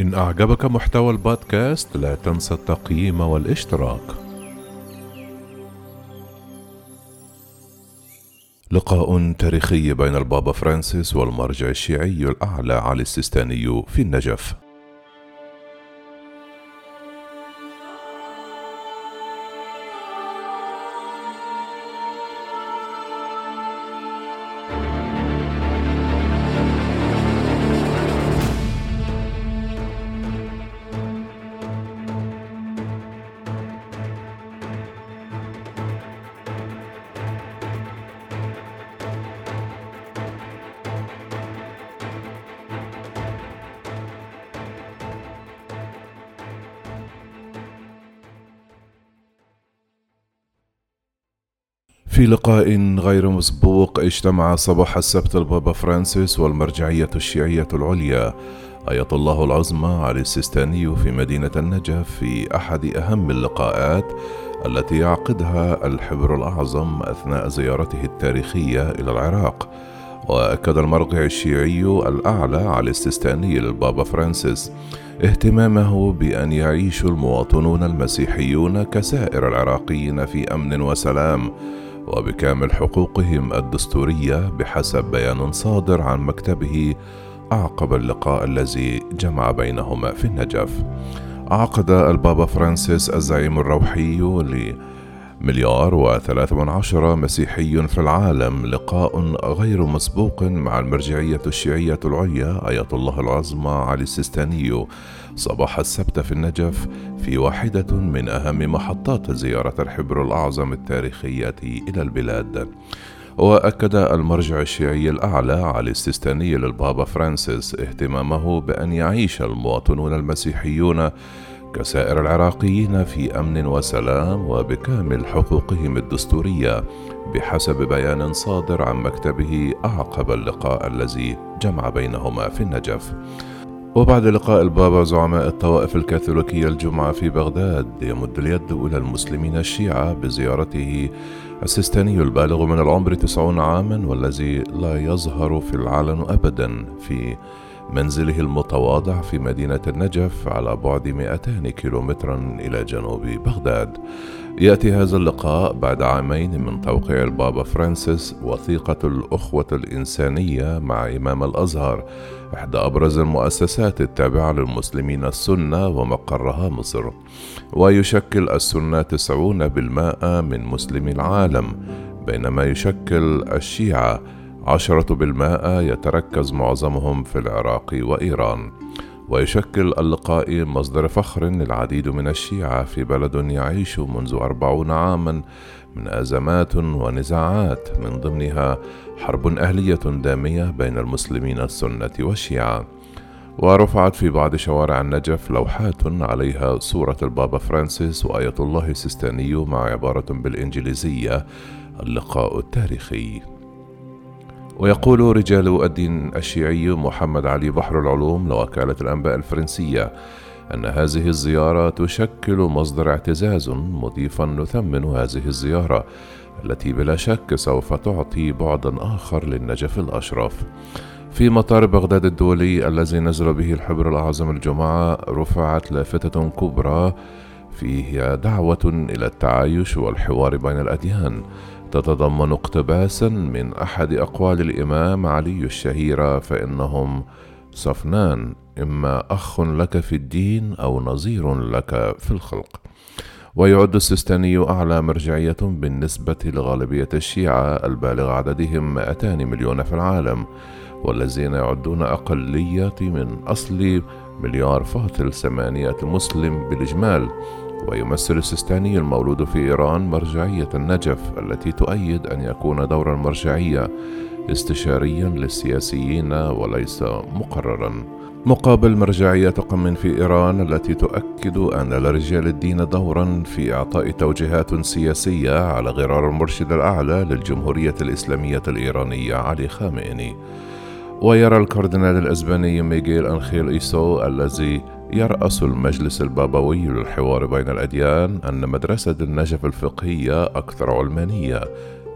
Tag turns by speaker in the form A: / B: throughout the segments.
A: إن أعجبك محتوى البودكاست لا تنسى التقييم والاشتراك. لقاء تاريخي بين البابا فرانسيس والمرجع الشيعي الأعلى علي السيستاني في النجف. في لقاء غير مسبوق اجتمع صباح السبت البابا فرانسيس والمرجعية الشيعية العليا. آية الله العظمى علي السيستاني في مدينة النجف في أحد أهم اللقاءات التي يعقدها الحبر الأعظم أثناء زيارته التاريخية إلى العراق. وأكد المرجع الشيعي الأعلى علي السيستاني للبابا فرانسيس اهتمامه بأن يعيش المواطنون المسيحيون كسائر العراقيين في أمن وسلام. وبكامل حقوقهم الدستورية بحسب بيان صادر عن مكتبه اعقب اللقاء الذي جمع بينهما في النجف. عقد البابا فرانسيس الزعيم الروحي مليار وثلاث من عشرة مسيحي في العالم. لقاء غير مسبوق مع المرجعية الشيعية العليا آية الله العظمى علي السيستاني صباح السبت في النجف في واحدة من أهم محطات زيارة الحبر الأعظم التاريخية إلى البلاد. وأكد المرجع الشيعي الأعلى علي السيستاني للبابا فرانسيس اهتمامه بأن يعيش المواطنون المسيحيون كسائر العراقيين في أمن وسلام وبكامل حقوقهم الدستورية بحسب بيان صادر عن مكتبه أعقب اللقاء الذي جمع بينهما في النجف. وبعد لقاء البابا زعماء الطوائف الكاثوليكية الجمعة في بغداد يمد اليد إلى المسلمين الشيعة بزيارته السيستاني البالغ من العمر تسعون عاما والذي لا يظهر في العلن أبدا في منزله المتواضع في مدينة النجف على بعد 200 كيلومترا إلى جنوب بغداد. يأتي هذا اللقاء بعد عامين من توقيع البابا فرانسيس وثيقة الأخوة الإنسانية مع إمام الأزهر إحدى أبرز المؤسسات التابعة للمسلمين السنة ومقرها مصر ويشكل السنة تسعون بالمائة من مسلمي العالم بينما يشكل الشيعة عشرة بالمائة يتركز معظمهم في العراق وإيران ويشكل اللقاء مصدر فخر للعديد من الشيعة في بلد يعيش منذ أربعون عاما من أزمات ونزاعات من ضمنها حرب أهلية دامية بين المسلمين السنة والشيعة. ورفعت في بعض شوارع النجف لوحات عليها صورة البابا فرانسيس وآية الله السيستاني مع عبارة بالإنجليزية اللقاء التاريخي. ويقول رجال الدين الشيعي محمد علي بحر العلوم لوكالة الأنباء الفرنسية أن هذه الزيارة تشكل مصدر اعتزاز مضيفا نثمن هذه الزيارة التي بلا شك سوف تعطي بعدا آخر للنجف الأشرف. في مطار بغداد الدولي الذي نزل به الحبر الأعظم الجمعة رفعت لافتة كبرى فيه دعوة إلى التعايش والحوار بين الأديان. تتضمن اقتباسا من أحد أقوال الإمام علي الشهيرة فإنهم صفنان إما أخ لك في الدين أو نظير لك في الخلق. ويعد السيستاني أعلى مرجعية بالنسبة لغالبية الشيعة البالغ عددهم 200 مليون في العالم والذين يعدون أقلية من أصل مليار فاصل ثمانية مسلم بالإجمال. ويمثل السيستاني المولود في إيران مرجعية النجف التي تؤيد أن يكون دور المرجعية استشاريا للسياسيين وليس مقررا. مقابل مرجعية قم في إيران التي تؤكد أن لرجال الدين دورا في إعطاء توجيهات سياسية على غرار المرشد الأعلى للجمهورية الإسلامية الإيرانية علي خامئني. ويرى الكاردينال الأسباني ميغيل أنخيل إيسو الذي يرأس المجلس البابوي للحوار بين الأديان أن مدرسة النجف الفقهية أكثر علمانية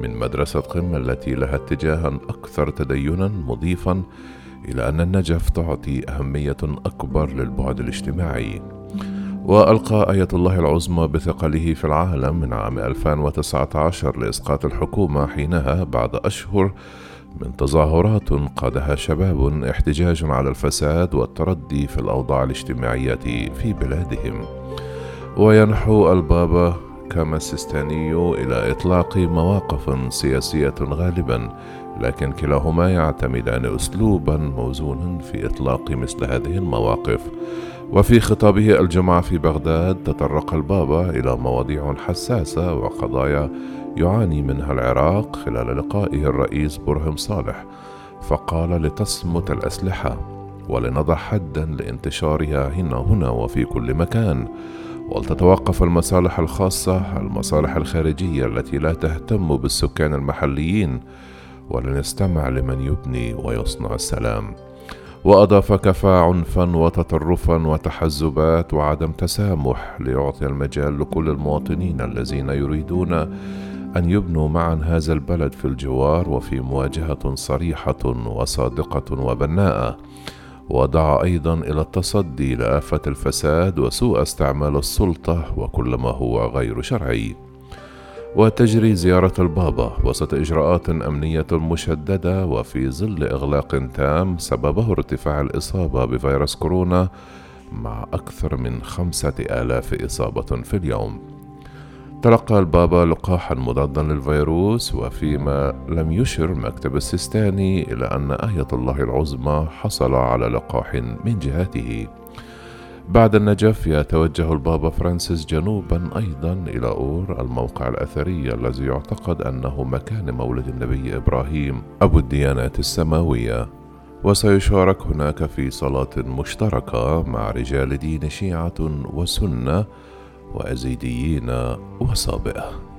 A: من مدرسة قم التي لها اتجاها أكثر تدينا مضيفا إلى أن النجف تعطي أهمية أكبر للبعد الاجتماعي. وألقى آية الله العظمى بثقله في العام من عام 2019 لإسقاط الحكومة حينها بعد أشهر من تظاهرات قادها شباب احتجاج على الفساد والتردي في الأوضاع الاجتماعية في بلادهم. وينحو البابا كما السيستاني إلى إطلاق مواقف سياسية غالبا لكن كلاهما يعتمدان أسلوبا موزونا في إطلاق مثل هذه المواقف. وفي خطابه الجمعة في بغداد تطرق البابا إلى مواضيع حساسة وقضايا يعاني منها العراق خلال لقائه الرئيس برهم صالح فقال لتصمت الأسلحة ولنضع حدا لانتشارها هنا هنا وفي كل مكان ولتتوقف المصالح الخاصة المصالح الخارجية التي لا تهتم بالسكان المحليين ولنستمع لمن يبني ويصنع السلام. وأضاف كفى عنفا وتطرفا وتحزبات وعدم تسامح ليعطي المجال لكل المواطنين الذين يريدون أن يبنوا معا هذا البلد في الجوار وفي مواجهة صريحة وصادقة وبناءة. ودعا أيضا إلى التصدي لآفة الفساد وسوء استعمال السلطة وكل ما هو غير شرعي. وتجري زيارة البابا وسط إجراءات أمنية مشددة وفي ظل إغلاق تام سببه ارتفاع الإصابة بفيروس كورونا مع أكثر من خمسة آلاف إصابة في اليوم. تلقى البابا لقاحا مضادا للفيروس وفيما لم يشر مكتب السيستاني إلى أن آية الله العظمى حصل على لقاح من جهته. بعد النجف يتوجه البابا فرانسيس جنوبا أيضا إلى أور الموقع الأثري الذي يعتقد أنه مكان مولد النبي إبراهيم أبو الديانات السماوية. وسيشارك هناك في صلاة مشتركة مع رجال دين شيعة وسنة وأزيديين وصابئة